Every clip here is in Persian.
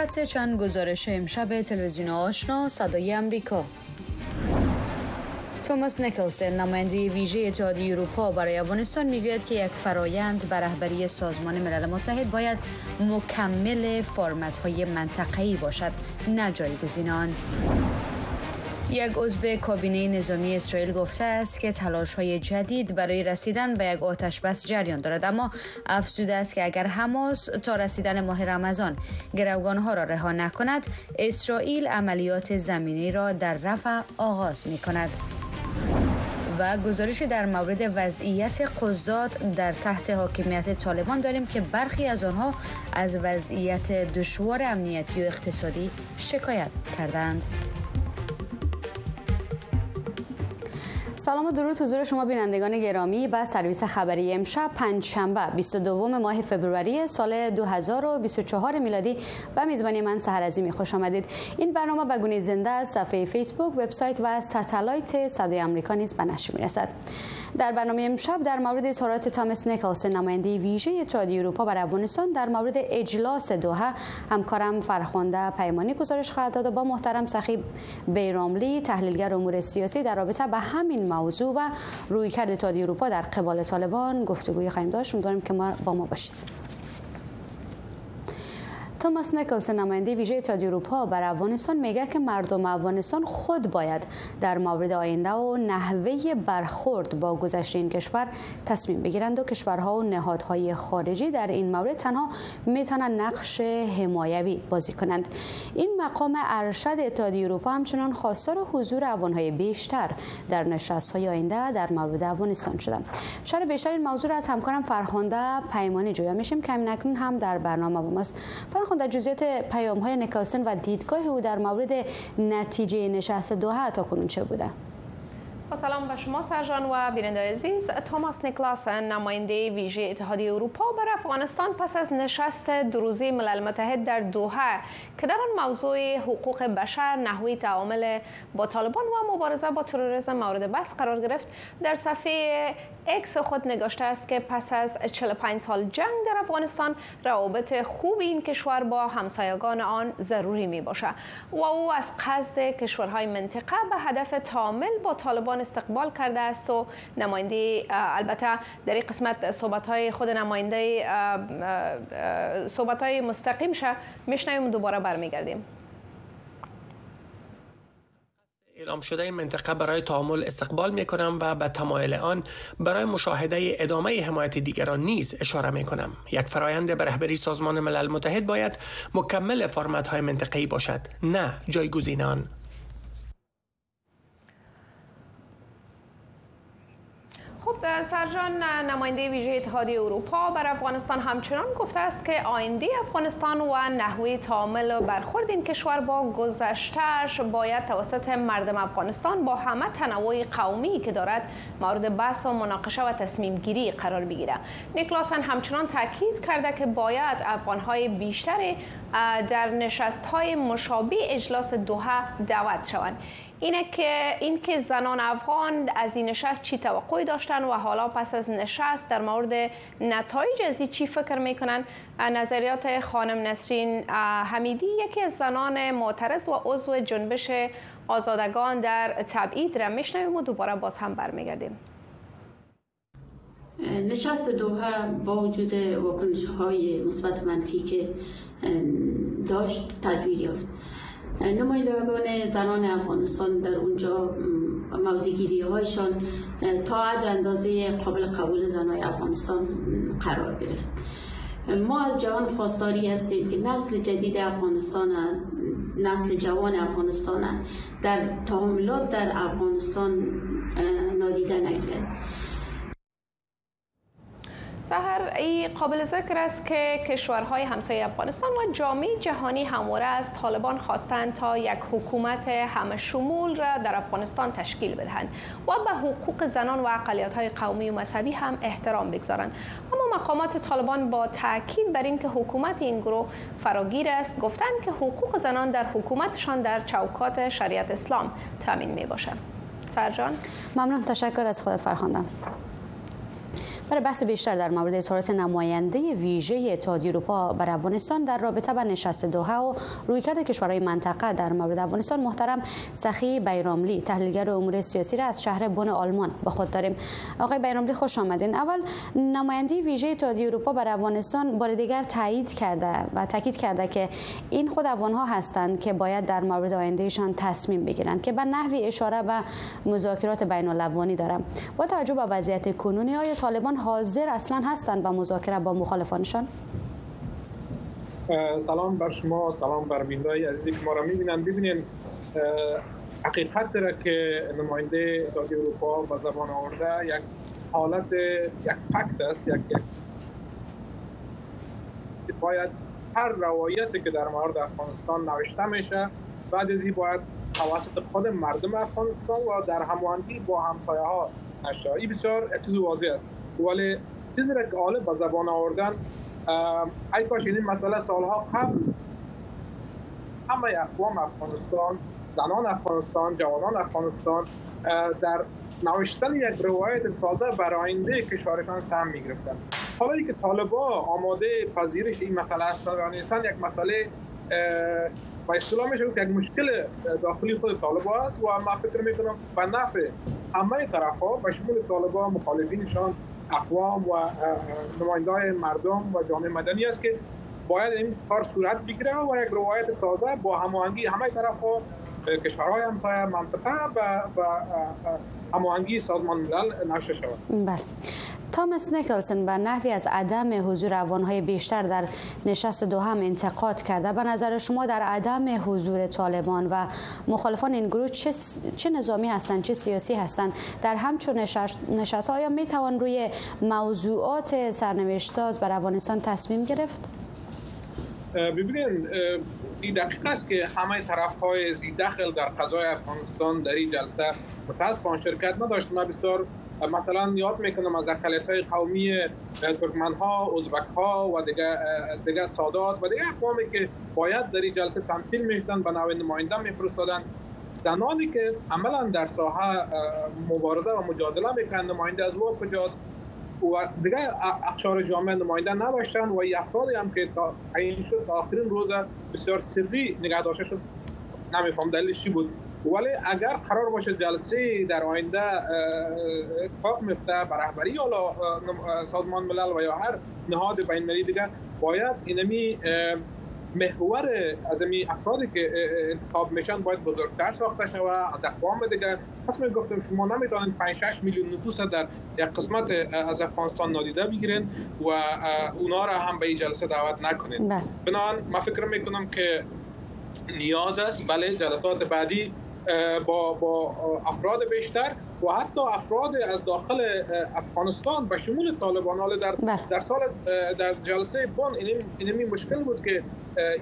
خط چند گزارش امشب تلویزیون آشنا صدای امریکا. توماس نیکلسن نماینده ویژه اتحادیه اروپا برای افغانستان می‌گوید که یک فرایند بر رهبری سازمان ملل متحد باید مکمل فرمت های منطقه‌ای باشد نه جایگزین آن یک عضو کابینه نظامی اسرائیل گفته است که تلاش های جدید برای رسیدن به یک آتش بس جریان دارد اما افزوده است که اگر حماس تا رسیدن ماه رمضان گروگان ها را رها نکند اسرائیل عملیات زمینی را در رفع آغاز می کند و گزارش در مورد وضعیت قضات در تحت حاکمیت طالبان داریم که برخی از آنها از وضعیت دشوار امنیتی و اقتصادی شکایت کردند. سلام و درود حضور شما بینندگان گرامی و سرویس خبری امشب پنجشنبه 22 ماه فوریه سال 2024 میلادی و میزبانی من سحر عظیمی. خوش آمدید. این برنامه به گونه زنده از صفحه فیسبوک وبسایت و ستلایت صدای آمریکا نیز به نشر می‌رسد. در برنامه امشب در مورد اظهارات تامس نیکلسن نماینده ویژه اتحادیه اروپا بر افغانستان در مورد اجلاس دوحه همکارم فرخنده پیمانی گزارش خواهد داد و با محترم سخی بیراملی تحلیلگر امور سیاسی در رابطه به همین موضوع و رویکرد اتحادیه اروپا در قبال طالبان گفتگوی خواهیم داشت. امیدوارم که ما با ما باشید. توماس نیکلسن نماینده ویژه اتحادیه اروپا بر افغانستان میگه که مردم افغانستان خود باید در مورد آینده و نحوه برخورد با گذشته این کشور تصمیم بگیرند و کشورها و نهادهای خارجی در این مورد تنها می‌تونن نقش حمایوی بازی کنند. این مقام ارشد اتحادیه اروپا همچنان خواستار حضور افغانهای بیشتر در نشستهای آینده در مورد افغانستان شده شر بیشتر این موضوع را از همکارم فرخنده پیمانی جویا میشیم. که همین هم در برنامه با ماست. در جزئیات پیام های نیکلسن و دیدگاه او در مورد نتیجه نشست دوحه تا کنون چه بوده؟ با سلام به شما سرجان و بیننده عزیز توماس نیکلاسن نماینده ویژه اتحادیه اروپا بر افغانستان پس از نشست دروزی ملل متحد در دوحه که در آن موضوع حقوق بشر نحوی تعامل با طالبان و مبارزه با تروریسم مورد بحث قرار گرفت در صفحه اکس خود نگاشته است که پس از 45 سال جنگ در افغانستان روابط خوب این کشور با همسایگان آن ضروری می باشه. و او از قصد کشورهای منطقه به هدف تامل با طالبان استقبال کرده است و نماینده البته در این قسمت صحبت های خود نماینده صحبت های مستقیم شه میشنویم دوباره برمیگردیم. اعلام شده این منطقه برای تعامل استقبال می کنم و به تمایل آن برای مشاهده ادامه حمایت دیگران نیز اشاره می کنم یک فرایند به رهبری سازمان ملل متحد باید مکمل فرمت های منطقه‌ای باشد نه جایگزین آن. سرجان نماینده ویژه اتحادیه اروپا بر افغانستان همچنان گفته است که آینده افغانستان و نحوه تعامل و برخورد این کشور با گذشتهش باید توسط مردم افغانستان با همه تنوع قومی که دارد مورد بحث و مناقشه و تصمیم گیری قرار بگیره. نیکلاسن همچنان تاکید کرده که باید افغانهای بیشتری در نشست های مشابه اجلاس دوحه دعوت شوند. اینه که این که زنان افغان از این نشست چی توقعی داشتن و حالا پس از نشست در مورد نتایج از چی فکر می‌کنن؟ نظریات خانم نسرین حمیدی یکی از زنان معترض و عضو جنبش آزادگان در تبعید را میشنویم و دوباره باز هم برمیگردیم. نشست دوها با وجود واکنش های مثبت منفی که داشت تدبیر یافت. نمایندگان زنان افغانستان در اونجا موزیگیری هایشان تا حد اندازه قابل قبول زنای افغانستان قرار گرفت. ما از جهان خواستاری هستیم که نسل جدید افغانستان نسل جوان افغانستان در تعاملات در افغانستان نادیده نگیرد. سهر ای قابل ذکر است که کشورهای همسایه افغانستان و جامعه جهانی همواره از طالبان خواستند تا یک حکومت همه شمول را در افغانستان تشکیل بدهند و به حقوق زنان و اقلیت های قومی و مذهبی هم احترام بگذارند. اما مقامات طالبان با تاکید بر اینکه حکومت این گروه فراگیر است گفتند که حقوق زنان در حکومتشان در چوکات شریعت اسلام تامین می باشد سرجان ممنون. تشکر از خودت فرخواندم برای بحث بیشتر در مورد اظهارات نماینده ویژه اتحادیه اروپا بر افغانستان در رابطه با نشست دوحه و رویکرد کشورهای منطقه در مورد افغانستان محترم سخی بیراملی تحلیلگر امور سیاسی را از شهر بن آلمان به خود داریم. آقای بیراملی خوش آمدین. اول نماینده ویژه اتحادیه اروپا بر افغانستان بار دیگر تایید کرده و تاکید کرده که این خود افغانها هستند که باید در مورد آیندهشان تصمیم بگیرند که به نحوی اشاره به مذاکرات بین الافغانی دارم. با توجه به وضعیت کنونی آیا طالبان حاضر اصلا هستند به مذاکره با مخالفانشان؟ سلام بر شما سلام بر بینای عزیزی که ما را می‌بینن ببینین حقیقت داره که نماینده اتحادیه اروپا با زبان آورده یک حالت یک فکت است یک, یک باید هر روایتی که در مورد افغانستان نوشته میشه بعد از این باید توسط خود مردم افغانستان و در هماهنگی با همسایه ها نشه بسیار چیز واضح است. ولی چیزی که غالب به زبان آوردن ای کاش این مسئله سالها قبل همه اقوام افغانستان زنان افغانستان جوانان افغانستان در نوشتن یک روایت تازه برای آینده کشورشان سهم می‌گرفتن. حالا که طالبا آماده پذیرش این مسئله هستند و یک مسئله و اصطلاح میشه که یک مشکل داخلی خود طالبا است و ما فکر می‌کنم به نفع همه طرف ها و شمول طالبا مخالفینشان اقوام و نماینده مردم و جامعه مدنی است که باید این کار صورت بگیره و یک روایت تازه با هماهنگی همه طرف ها کشورهای همسایه منطقه و هماهنگی سازمان ملل نشه شود. بله. تامس نیکلسن به نحوی از عدم حضور افغانهای بیشتر در نشست دو هم انتقاد کرده به نظر شما در عدم حضور طالبان و مخالفان این گروه چه, چه نظامی هستند چه سیاسی هستند در همچون نشست, نشست آیا می توان روی موضوعات سرنوشت ساز بر افغانستان تصمیم گرفت؟ ببینید این دقیق است که همه طرف های زی داخل در قضای افغانستان در این جلسه متاسفانه شرکت نداشت ما بسیار مثلا یاد می‌کنم از اقلیت های قومی ترکمن ها ازبک ها و دیگه دیگه سادات و دیگه اقوامی که باید در جلسه تمثیل می‌شدن به نوع نماینده میفرستادن. زنانی که عملا در ساحه مبارزه و مجادله می‌کنن نماینده از او کجاست؟ و دیگه اقشار جامعه نماینده نداشتن و افرادی هم که تا این شد آخرین روز بسیار سری نگه داشته شد. نمیفهم دلیلش چی بود. ولی اگر قرار باشه جلسه در آینده اتفاق میفته به رهبری حالا سازمان ملل و یا هر نهاد بین المللی دیگه باید اینمی محور از این افرادی که انتخاب میشن باید بزرگتر ساخته شود از اقوام دیگه پس می گفتم شما نمی‌تونید 5 6 میلیون نفوس در یک قسمت از افغانستان نادیده بگیرین و اونا را هم به این جلسه دعوت نکنید بله. بنابراین ما فکر می‌کنم که نیاز است بله جلسات بعدی با با افراد بیشتر و حتی افراد از داخل افغانستان به شمول طالبان در بله. در سال در جلسه بون این مشکل بود که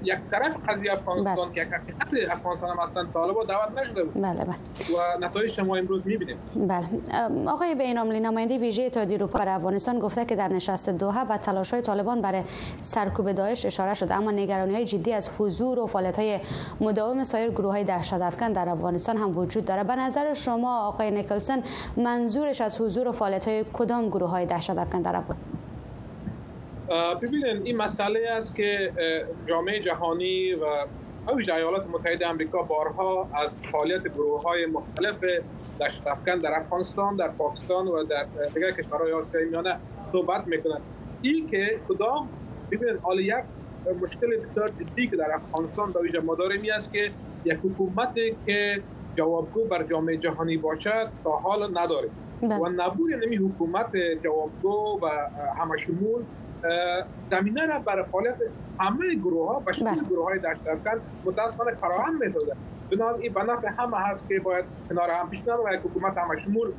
یک طرف قضیه افغانستان بله. که حقیقت افغانستان هم اصلا طالبا دعوت نشده بود. بله بله. و نتایج شما امروز می‌بینیم. بله. آقای بیناملی نماینده ویژه اتحادیه اروپا در افغانستان گفته که در نشست دوحه و تلاش های طالبان برای سرکوب داعش اشاره شد اما نگرانی های جدی از حضور و فعالیت های مداوم سایر گروه های دهشت افکن در افغانستان هم وجود داره. به نظر شما آقای نیکلسن منظورش از حضور و فعالیت های کدام گروه های دهشت افکن در افغانستان ببینید این مسئله است که جامعه جهانی و اوج ایالات متحده آمریکا بارها از فعالیت گروه های مختلف دشت افکن در افغانستان در پاکستان و در دیگر کشورهای آسیای میانه صحبت می‌کنند این که کدام ببینید حال یک مشکل بسیار جدی که در افغانستان به ویژه ما داریم است که یک حکومتی که جوابگو بر جامعه جهانی باشد تا حال نداریم بله. و نبود نمی حکومت جوابگو و همه شمول زمینه را برای فعالیت همه گروه ها و شکل بله. گروه های افکن متاسفانه فراهم می‌سازه بنابراین این به نفع همه هست که باید کنار هم پیش و یک حکومت همه شمول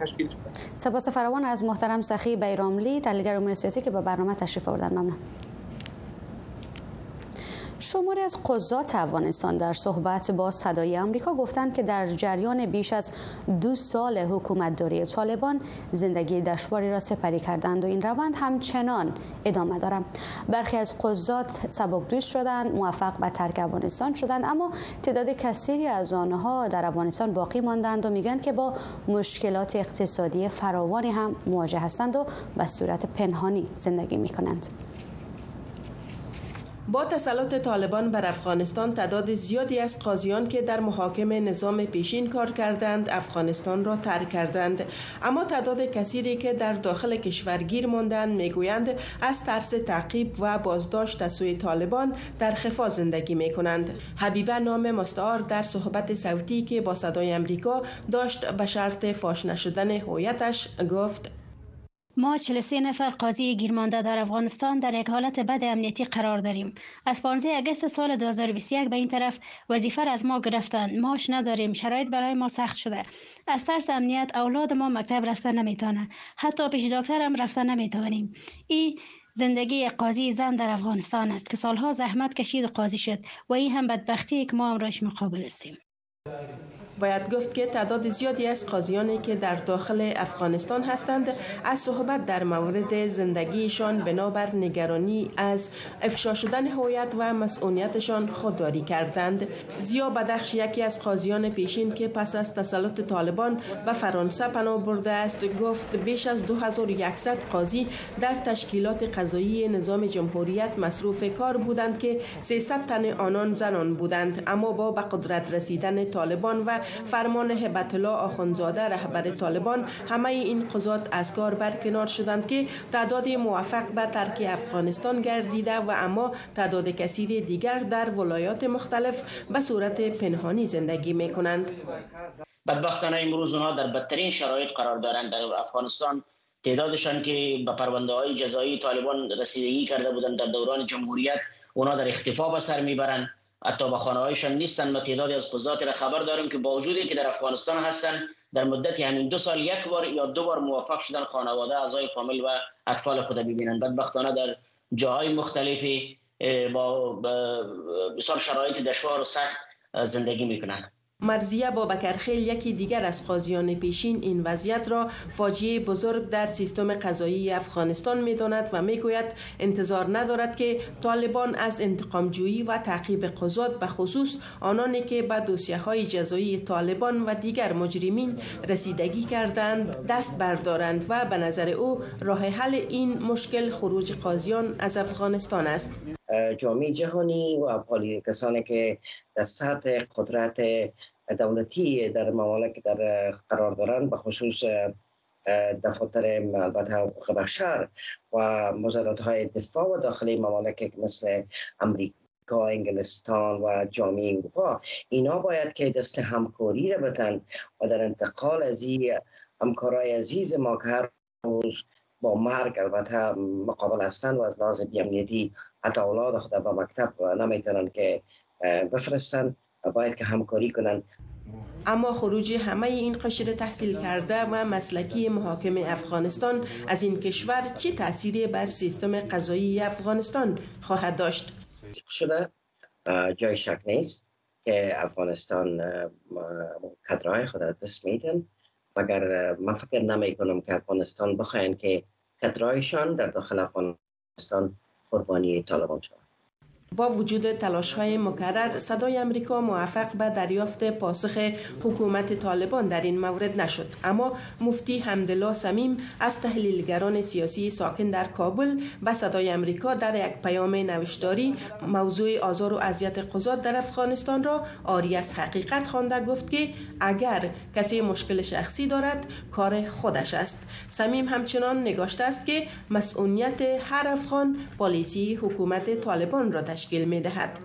تشکیل شده سپاس فراوان از محترم سخی بیراملی تحلیلگر امور سیاسی که به برنامه تشریف آوردن. ممنون. شماری از قضات افغانستان در صحبت با صدای آمریکا گفتند که در جریان بیش از دو سال حکومتداری طالبان زندگی دشواری را سپری کردند و این روند همچنان ادامه دارد برخی از قضات سبکدوش شدند موفق به ترک افغانستان شدند اما تعداد کثیری از آنها در افغانستان باقی ماندند و می‌گویند که با مشکلات اقتصادی فراوانی هم مواجه هستند و به صورت پنهانی زندگی می کنند. با تسلط طالبان بر افغانستان تعداد زیادی از قاضیان که در محاکم نظام پیشین کار کردند افغانستان را ترک کردند. اما تعداد کثیری که در داخل کشورگیر ماندند می‌گویند از ترس تعقیب و بازداشت از سوی طالبان در خفا زندگی می کنند حبیبه نام مستعار در صحبت صوتی که با صدای امریکا داشت به شرط فاش نشدن هویتش گفت ما 43 نفر قاضی گیرمانده در افغانستان در یک حالت بد امنیتی قرار داریم. از 15 اگست سال 2021 به این طرف وظیفه از ما گرفتند. ماش نداریم. شرایط برای ما سخت شده. از ترس امنیت اولاد ما مکتب رفتن نمی‌تونه. حتی پیش دکتر هم رفتن نمی‌توانیم این زندگی قاضی زن در افغانستان است که سالها زحمت کشید و قاضی شد و این هم بدبختی که ما امروز مقابل هستیم. باید گفت که تعداد زیادی از قاضیانی که در داخل افغانستان هستند از صحبت در مورد زندگیشان بنابر نگرانی از افشا شدن هویت و مسئولیتشان خودداری کردند. زیا بدخش یکی از قاضیان پیشین که پس از تسلط طالبان به فرانسه پناه برده است گفت بیش از 2100 قاضی در تشکیلات قضایی نظام جمهوریت مصروف کار بودند که 300 تن آنان زنان بودند. اما با به قدرت رسیدن طالبان و فرمان هبت الله آخونزاده رهبر طالبان همه این قضات از کار برکنار شدند که تعداد موفق به ترک افغانستان گردیده و اما تعداد کثیر دیگر در ولایات مختلف به صورت پنهانی زندگی می کنند بدبختانه امروز اونها در بدترین شرایط قرار دارند در افغانستان. تعدادشان که به پرونده های جزایی طالبان رسیدگی کرده بودند در دوران جمهوریت اونا در اختفا به سر می‌برند. حتی به خانه هایشان نیستن. ما تعدادی از قضات را خبر داریم که با وجودی که در افغانستان هستند در مدت همین دو سال یک بار یا دو بار موفق شدن خانواده اعضای فامیل و اطفال خود ببینند بدبختانه در جاهای مختلفی با بسیار شرایط دشوار و سخت زندگی می‌کنند مرزیه با بکرخیل یکی دیگر از قاضیان پیشین این وضعیت را فاجعه بزرگ در سیستم قضایی افغانستان می داند و می گوید انتظار ندارد که طالبان از انتقامجویی و تعقیب قضات به خصوص آنانی که به دوسیه های جزایی طالبان و دیگر مجرمین رسیدگی کردند دست بردارند و به نظر او راه حل این مشکل خروج قاضیان از افغانستان است. جامعه جهانی و کسانی که در سطح قدرت دولتی در ممالک در قرار دارند به خصوص دفاتر البته حقوق بشر و وزارت های دفاع و داخلی ممالک مثل امریکا انگلستان و جامعه اروپا اینا باید که دست همکاری را بتن و در انتقال از این همکارای عزیز ما که هر روز با مرگ البته مقابل هستند و از لحاظ بیامنیتی حتی اولاد خود به مکتب نمی‌تونن که بفرستن باید که همکاری کنن اما خروج همه این قشر تحصیل کرده و مسلکی محاکم افغانستان از این کشور چه تأثیری بر سیستم قضایی افغانستان خواهد داشت؟ شده جای شک نیست که افغانستان کدرهای خود دست میدن مگر من فکر نمی کنم که افغانستان بخواین که کدرهایشان در داخل افغانستان قربانی طالبان شوند. با وجود تلاش های مکرر صدای امریکا موفق به دریافت پاسخ حکومت طالبان در این مورد نشد. اما مفتی حمدالله سمیم از تحلیلگران سیاسی ساکن در کابل به صدای امریکا در یک پیام نوشتاری موضوع آزار و اذیت قضات در افغانستان را آری از حقیقت خوانده گفت که اگر کسی مشکل شخصی دارد کار خودش است. سمیم همچنان نگاشته است که مسئولیت هر افغان پالیسی حکومت طالبان را تشکیل می دهد.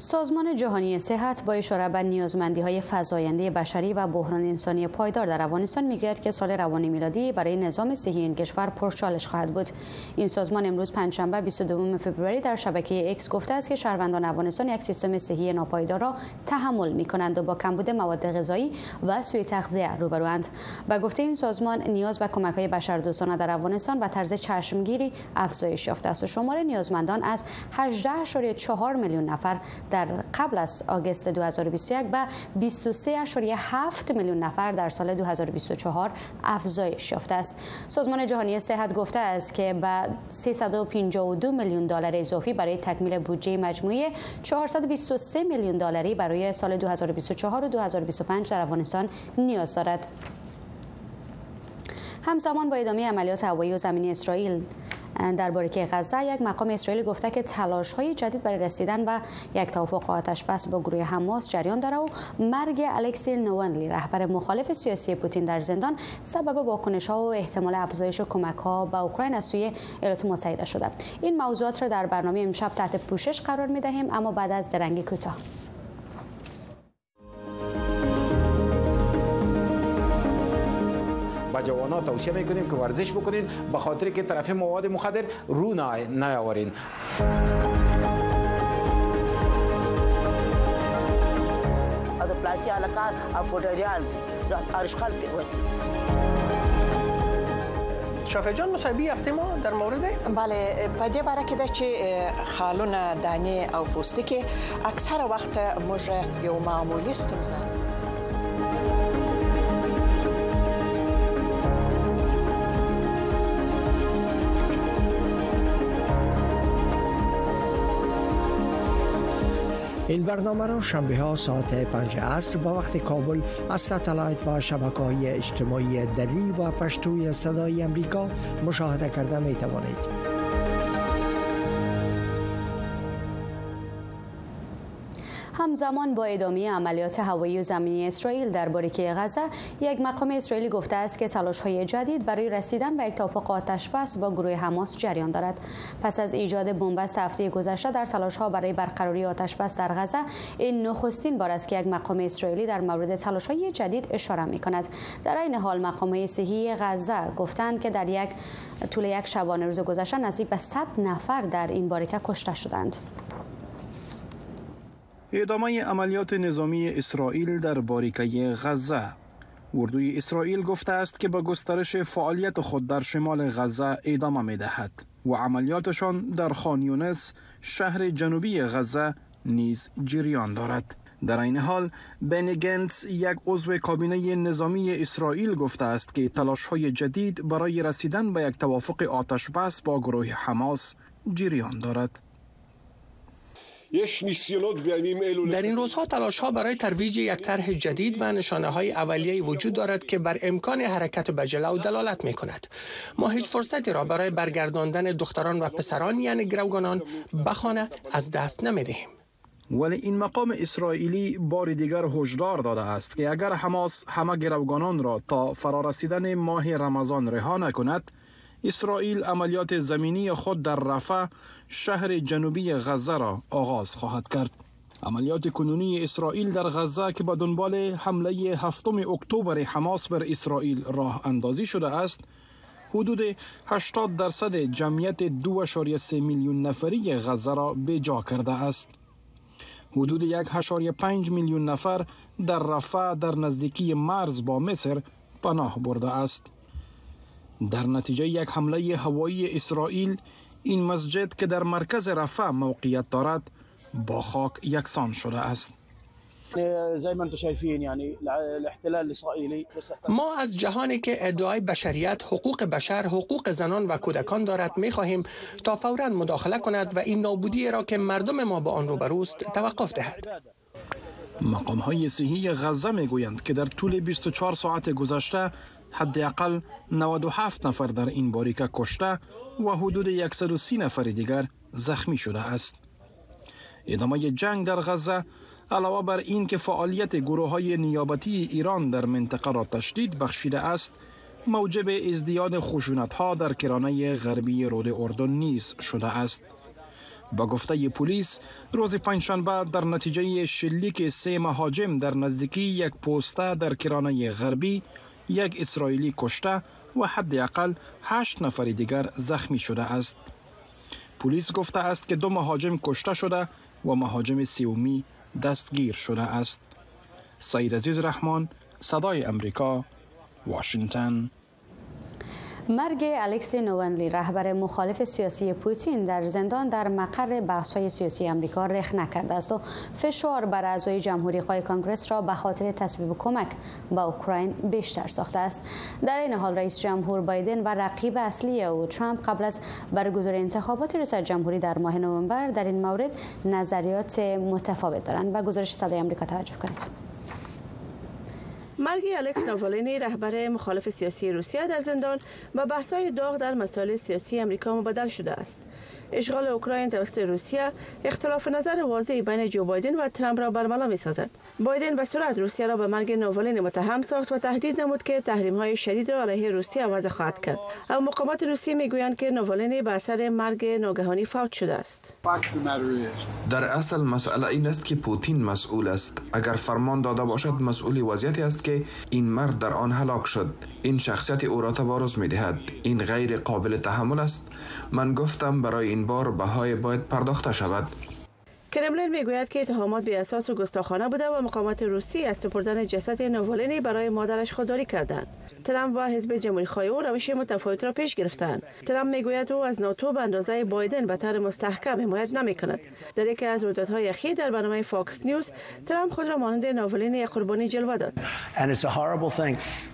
سازمان جهانی صحت با اشاره به نیازمندی های فزاینده بشری و بحران انسانی پایدار در افغانستان می‌گوید که سال روان میلادی برای نظام صحی این کشور پرچالش خواهد بود. این سازمان امروز پنجشنبه 22 فوریه در شبکه اکس گفته است که شهروندان افغانستان یک سیستم صحی ناپایدار را تحمل می کنند و با کمبود مواد غذایی و سوء تغذیه روبروند. به گفته این سازمان نیاز به کمک های بشردوستانه در افغانستان و طرز چشمگیری افزایش یافته است و شمار نیازمندان از 18.4 میلیون نفر در قبل از آگست 2021 به 23.7 میلیون نفر در سال 2024 افزایش یافته است. سازمان جهانی صحت گفته است که به 352 میلیون دلار اضافی برای تکمیل بودجه مجموعی 423 میلیون دلاری برای سال 2024 و 2025 در افغانستان نیاز دارد. همزمان با ادامه عملیات هوایی و زمینی اسرائیل درباره که غزه یک مقام اسرائیلی گفته که تلاش های جدید برای رسیدن به یک توافق آتش بس با گروه حماس جریان داره و مرگ الکسی نوونلی رهبر مخالف سیاسی پوتین در زندان سبب واکنش ها و احتمال افزایش کمک ها به اوکراین از سوی ایالات متحده شده. این موضوعات را در برنامه امشب تحت پوشش قرار می دهیم اما بعد از درنگ کوتاه. با جوانا توصیه میکنیم که ورزش بکنین به خاطر که طرف مواد مخدر رو نیاورین. از پلاستیک علاقه پوتریان ارشخال شافه جان مصاحبه هفته ما در مورد؟ بله په دې باره کې د چې خالونه دانې او پوستکي اکثره وخت موږ یو معمولی ستونزه این برنامه را شنبه ها ساعت پنج عصر با وقت کابل از ستلایت و شبکه های اجتماعی دری و پشتوی صدای امریکا مشاهده کرده می توانید. همزمان با ادامه عملیات هوایی و زمینی اسرائیل در باریکه غزه یک مقام اسرائیلی گفته است که تلاش های جدید برای رسیدن به یک توافق آتش بس با گروه حماس جریان دارد. پس از ایجاد بنبست هفته گذشته در تلاش ها برای برقراری آتش بس در غزه این نخستین بار است که یک مقام اسرائیلی در مورد تلاش های جدید اشاره می کند در این حال مقام های صحی غزه گفتند که در یک طول یک شبانه روز گذشته نزدیک به 100 نفر در این باریکه کشته شدند. ادامه عملیات نظامی اسرائیل در باریکه غزه اردوی اسرائیل گفته است که به گسترش فعالیت خود در شمال غزه ادامه می دهد و عملیاتشان در خانیونس شهر جنوبی غزه نیز جریان دارد. در این حال بنی گنتس یک عضو کابینه نظامی اسرائیل گفته است که تلاش های جدید برای رسیدن به یک توافق آتش بس با گروه حماس جریان دارد. در این روزها تلاش ها برای ترویج یک طرح جدید و نشانه های اولیه وجود دارد که بر امکان حرکت به جلو دلالت می کند ما هیچ فرصتی را برای برگرداندن دختران و پسران یعنی گروگانان بخانه از دست نمی دهیم ولی این مقام اسرائیلی بار دیگر هشدار داده است که اگر حماس همه گروگانان را تا فرارسیدن ماه رمضان رها نکند اسرائیل عملیات زمینی خود در رفح شهر جنوبی غزه را آغاز خواهد کرد. عملیات کنونی اسرائیل در غزه که به دنبال حمله هفتم اکتبر حماس بر اسرائیل راه اندازی شده است حدود 80 درصد جمعیت 2.3 میلیون نفری غزه را به جا کرده است. حدود 1.5 میلیون نفر در رفح در نزدیکی مرز با مصر پناه برده است. در نتیجه یک حمله هوایی اسرائیل این مسجد که در مرکز رفح موقعیت دارد با خاک یکسان شده است. ما از جهانی که ادعای بشریت حقوق بشر حقوق زنان و کودکان دارد می خواهیم تا فورا مداخله کند و این نابودی را که مردم ما با آن روبروست توقف دهد. مقام های صحی غزه می گویند که در طول 24 ساعت گذشته حداقل 97 نفر در این باریکه کشته و حدود 130 نفر دیگر زخمی شده است. ادامه جنگ در غزه علاوه بر این که فعالیت گروه های نیابتی ایران در منطقه را تشدید بخشیده است موجب ازدیاد خشونت ها در کرانه غربی رود اردن نیز شده است با گفته پلیس روز پنجشنبه در نتیجه شلیک سه مهاجم در نزدیکی یک پوسته در کرانه غربی یک اسرائیلی کشته و حداقل هشت نفر دیگر زخمی شده است. پلیس گفته است که دو مهاجم کشته شده و مهاجم سیومی دستگیر شده است. سید عزیز رحمان صدای امریکا واشنگتن مرگ الکس نوونلی رهبر مخالف سیاسی پوتین در زندان در مقر بحث‌های سیاسی آمریکا رخ نکرده است و فشار بر اعضای جمهوری خواه کانگرس را به خاطر تصویب کمک به اوکراین بیشتر ساخته است. در این حال رئیس جمهور بایدن و رقیب اصلی او ترامپ قبل از برگزاری انتخابات ریاست جمهوری در ماه نوامبر در این مورد نظریات متفاوت دارند. و گزارش صدای آمریکا توجه کنید. مرگ الکس ناوالنی رهبر مخالف سیاسی روسیه در زندان با بحث‌های داغ در مسائل سیاسی امریکا مبدل شده است. اشغال اوکراین توسط روسیه اختلاف نظر واضحی بین جو بایدن و ترامپ را برملا می سازد. بایدن به صورت روسیه را به مرگ ناولین متهم ساخت و تهدید نمود که تحریم های شدید را علیه روسیه وضع خواهد کرد. اما مقامات روسیه می گویند که ناولین به اثر مرگ ناگهانی فوت شده است. در اصل مسئله این است که پوتین مسئول است. اگر فرمان داده باشد مسئول وضعیتی است که این مرد در آن هلاک شد. این شخصیت او را تبارز می دهد. این غیر قابل تحمل است. من گفتم برای این بار بهای باید پرداخته شود. کرملین می‌گوید که اتهامات بی اساس و گستاخانه بوده و مقامات روسی از سپردن جسد نوالنی برای مادرش خودداری کردند. ترامپ و حزب جمهوری خواه او روش متفاوت را پیش گرفتند. ترامپ می‌گوید او از ناتو به اندازه بایدن به طور مستحکم حمایت نمی کند در یکی از رویدادهای اخیر در برنامه فاکس نیوز ترامپ خود را مانند نوالنی یک قربانی جلوه داد.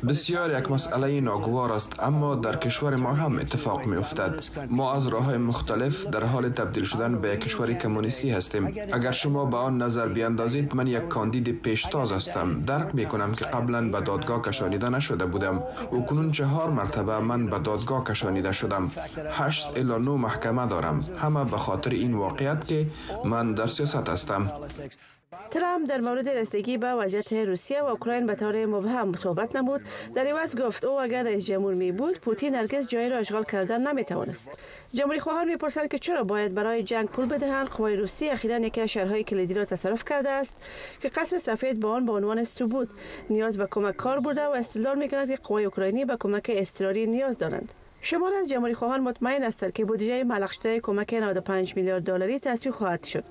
بسیار یک مسئله ناگوار است اما در کشور ما هم اتفاق می افتد ما از راه مختلف در حال تبدیل شدن به یک کشور کمونیستی هستیم. اگر شما به آن نظر بیاندازید من یک کاندید پیشتاز هستم. درک می کنم که قبلا به دادگاه کشانیده نشده بودم. و کنون چهار مرتبه من به دادگاه کشانیده شدم. هشت الا نو محکمه دارم. همه به خاطر این واقعیت که من در سیاست هستم. ترامپ در مورد رسیدگی به وضعیت روسیه و اوکراین به طور مبهم صحبت نمود در عوض گفت او اگر رئیس جمهور می بود پوتین هرگز جای را اشغال کردن نمی توانست جمهوری خواهان می‌پرسند که چرا باید برای جنگ پول بدهند. قوای روسی اخیرا یکی از شهرهای کلیدی را تصرف کرده است که قصر سفید با آن به عنوان ثبوت نیاز به کمک کار برده و استدلال می‌کند که قوای اوکراینی به کمک اضطراری نیاز دارند. شمال از جمهوری خواهان مطمئن هستند که بودجه ملغ شده کمک 95 میلیارد دلاری تصویب خواهد شد.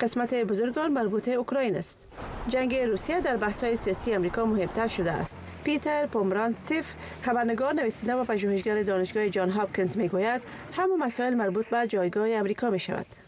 قسمت بزرگان مربوط اوکراین است. جنگ روسیه در بحث‌های سیاسی امریکا مهمتر شده است. پیتر سیف خبرنگار نویسنده و پژوهشگر دانشگاه جان هاپکینز می‌گوید همه مسائل مربوط به جایگاه امریکا می شود.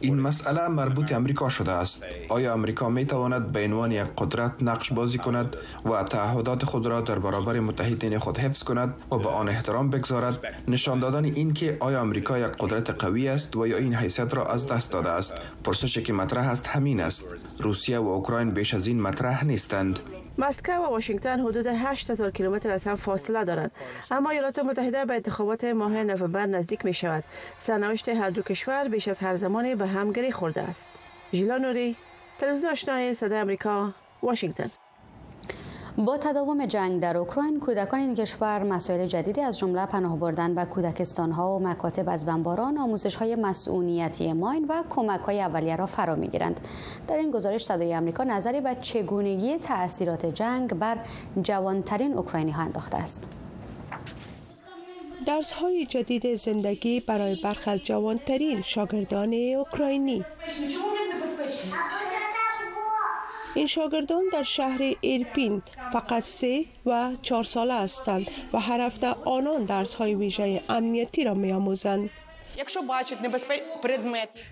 این مسئله مربوط امریکا شده است. آیا امریکا می تواند به عنوان یک قدرت نقش بازی کند و تعهدات خود را در برابر متحدین خود حفظ کند و به آن احترام بگذارد؟ نشان دادن این که آیا امریکا یک قدرت قوی است و یا این حیثیت را از دست داده است. پرسشی که مطرح است همین است. روسیه و اوکراین بیش از این مطرح نیستند. مسکو و واشنگتن حدود 8000 کیلومتر از هم فاصله دارند. اما ایالات متحده به انتخابات ماه نوامبر نزدیک می شود سرنوشت هر دو کشور بیش از هر زمانی به هم گری خورده است. ژیلا نوری تلویزیون آشنای صدای آمریکا واشنگتن. با تداوم جنگ در اوکراین کودکان این کشور مسائل جدیدی از جمله پناه بردن به کودکستان ها و مکاتب از بمباران آموزش های مسئولیتی ماین و کمک های اولیه را فرا می‌گیرند. در این گزارش صدای آمریکا نظری به چگونگی تاثیرات جنگ بر جوانترین اوکراینی ها انداخته است. درس های جدید زندگی برای برخی جوانترین شاگردان اوکراینی. این شاگردان در شهر ایرپین فقط سه و چهار ساله هستند و هر هفته آنان درس های ویژه امنیتی را می آموزند.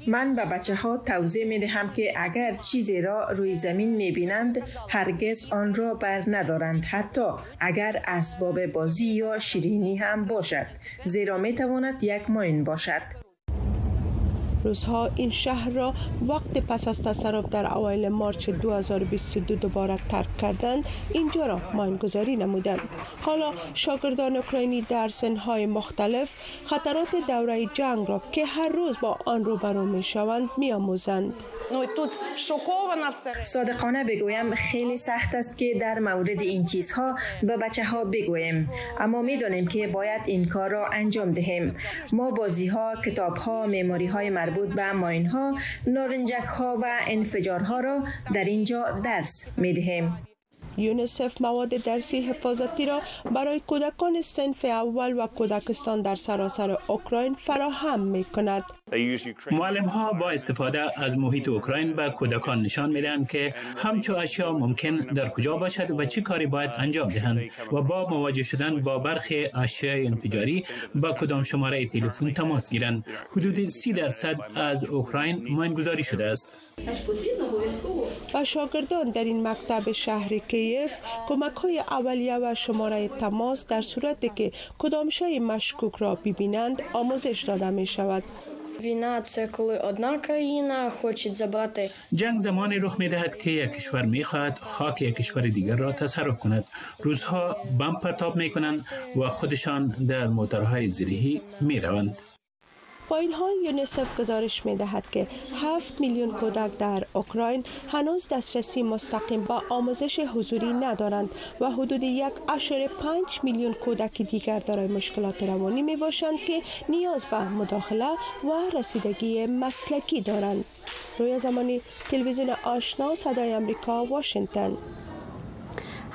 من به بچه ها توضیح می دهم که اگر چیزی را روی زمین می بینند هرگز آن را بر ندارند. حتی اگر اسباب بازی یا شیرینی هم باشد زیرا می تواند یک ماین باشد. روزها این شهر را وقت پس از تصرف در اوایل مارچ 2022 دوباره ترک کردند اینجا را ماینگذاری نمودند. حالا شاگردان اوکراینی در سنهای مختلف خطرات دوره جنگ را که هر روز با آن روبرو می شوند می آموزند. صادقانه بگویم خیلی سخت است که در مورد این چیزها به بچه ها بگویم اما می‌دانیم که باید این کار را انجام دهیم. ما بازی ها کتاب ها میماری های مربوط به ماین ها نارنجک ها و انفجارها را در اینجا درس می دهیم یونیسف مواد درسی حفاظتی را برای کودکان سنف اول و کودکستان در سراسر اوکراین فراهم می کند. معلم ها با استفاده از محیط اوکراین به کودکان نشان می‌دهند که همچو اشیا ممکن در کجا باشد و چه کاری باید انجام دهند و با مواجه شدن با برخی اشیاء انفجاری با کدام شماره تلفن تماس گیرند حدود 30 درصد از اوکراین ماین شده است و شاگردان در این مکتب شهر ایف کمک های اولیه و شماره تماس در صورتی که کدام شای مشکوک را ببینند آموزش داده می شود. جنگ زمانی رخ می دهد که یک کشور می خواهد خاک یک کشور دیگر را تصرف کند. روزها بم پرتاب می کنند و خودشان در موترهای زیرهی می روند این حال یونیسف گزارش می دهد که 7 میلیون کودک در اوکراین هنوز دسترسی مستقیم با آموزش حضوری ندارند و حدود یک اشاره 5 میلیون کودک دیگر دارای مشکلات روانی می باشند که نیاز به مداخله و رسیدگی مسلکی دارند. روی زمانی تلویزیون آشنا صدای امریکا واشنگتن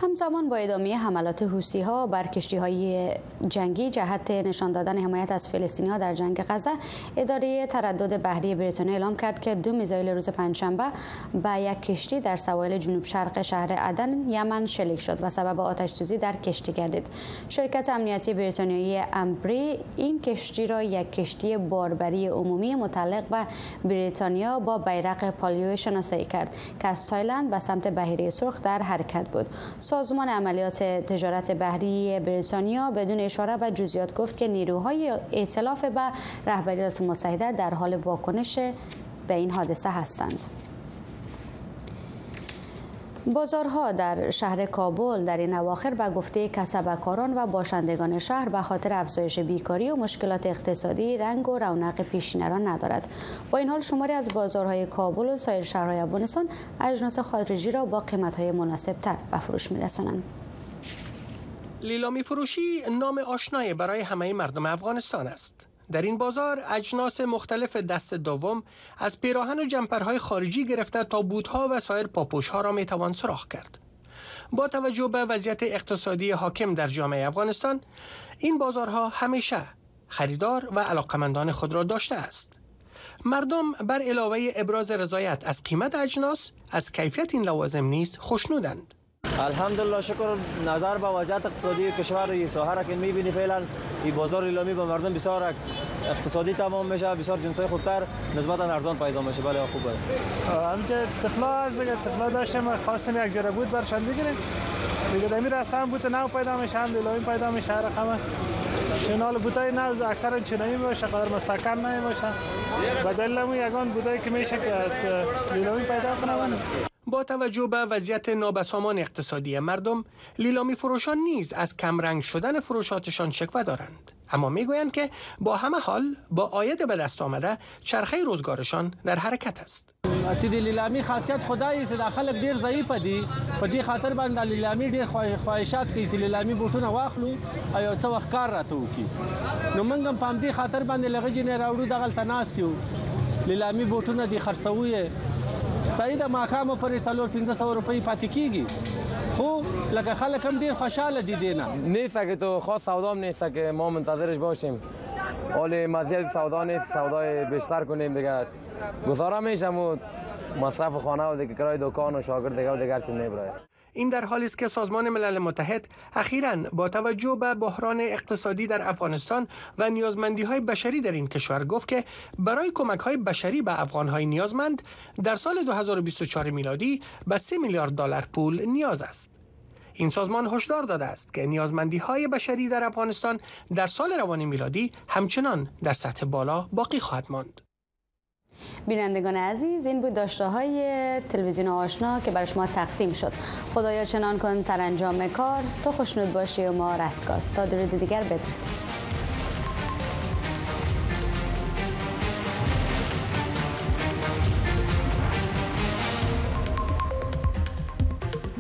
همزمان با ادامه حملات حوسی ها بر کشتی های جنگی جهت نشان دادن حمایت از فلسطینی ها در جنگ غزه اداره تردد بحری بریتانیا اعلام کرد که دو میزایل روز پنجشنبه به یک کشتی در سواحل جنوب شرق شهر عدن یمن شلیک شد و سبب آتش سوزی در کشتی گردید. شرکت امنیتی بریتانیایی امبری این کشتی را یک کشتی باربری عمومی متعلق به بریتانیا با بیرق پالیو شناسایی کرد که از تایلند به سمت بحیره سرخ در حرکت بود. سازمان عملیات تجارت بحری بریتانیا بدون اشاره به جزئیات گفت که نیروهای ائتلاف به رهبری متحده در حال واکنش به این حادثه هستند. بازارها در شهر کابل در این اواخر به گفته کسبکاران و باشندگان شهر به خاطر افزایش بیکاری و مشکلات اقتصادی رنگ و رونق پیشینه را ندارد. با این حال شماری از بازارهای کابل و سایر شهرهای افغانستان اجناس خارجی را با قیمتهای مناسب تر به فروش میرسانند. لیلامی فروشی نام آشنایی برای همه مردم افغانستان است. در این بازار اجناس مختلف دست دوم از پیراهن و جمپرهای خارجی گرفته تا بوتها و سایر پاپوشها را می‌توان سراخ کرد. با توجه به وضعیت اقتصادی حاکم در جامعه افغانستان این بازارها همیشه خریدار و علاقمندان خود را داشته است. مردم بر علاوه ابراز رضایت از قیمت اجناس از کیفیت این لوازم نیز خوشنودند. الحمدلله شکر. نظر به وضعیت اقتصادی کشور ساحه که می‌بینی فعلا این بازار ایلامی به مردم بسیار اقتصادی تمام میشه بسیار جنسای خودتر نسبتا ارزان پیدا میشه. بله خوب است. همینجا طفلا از دیگه. طفلا داشتم خواستم یک جره بود برشان بگیریم. دیگه دمی رستم بود نو پیدا میشه هم لیلامی پیدا میشه رقم شنال بودای نو اکثر چنایی میشه قدر مسکن نمیشه و دلیل یگان بودایی که میشه که از پیدا کنم. با توجه به وضعیت نابسامان اقتصادی مردم لیلامی فروشان نیز از کمرنگ شدن فروشاتشان شکوه دارند. اما می‌گویند که با همه حال با آید به دست آمده چرخه روزگارشان در حرکت است. تی دی لیلامی خاصیت خدای است داخل ډیر ضعیف دی. په دې خاطر باندې لیلامی ډیر خواهشات کوي چې لیلامی بوټونه واخلو او یو څه کار راته وکړي نو موږ هم په دې خاطر باندې لغې نه راوړو دغه تناست یو. لیلامی بوټونه دی خرڅوي صحیح د ماکامو پر 1500 روپۍ پاتې کیږي. خو لکه خلک هم ډیر خوشاله دي دینه نیست که تو خاص سودام نیست که ما منتظرش باشیم. حال مزیت سودا نیست سودای بیشتر کنیم دیگه. گزاره میشم و مصرف خانه و دیگه کرای دکان و شاگرد دیگه و دیگر چیز نمیبره این در حالی است که سازمان ملل متحد اخیرا با توجه به بحران اقتصادی در افغانستان و نیازمندی های بشری در این کشور گفت که برای کمک های بشری به افغان های نیازمند در سال 2024 میلادی به 3 میلیارد دلار پول نیاز است. این سازمان هشدار داده است که نیازمندی های بشری در افغانستان در سال روانی میلادی همچنان در سطح بالا باقی خواهد ماند. بینندگان عزیز این بود داشته های تلویزیون آشنا که برای شما تقدیم شد. خدایا چنان کن سرانجام کار. تو خوشنود باشی و ما رستگار. تا درود دیگر بدرود.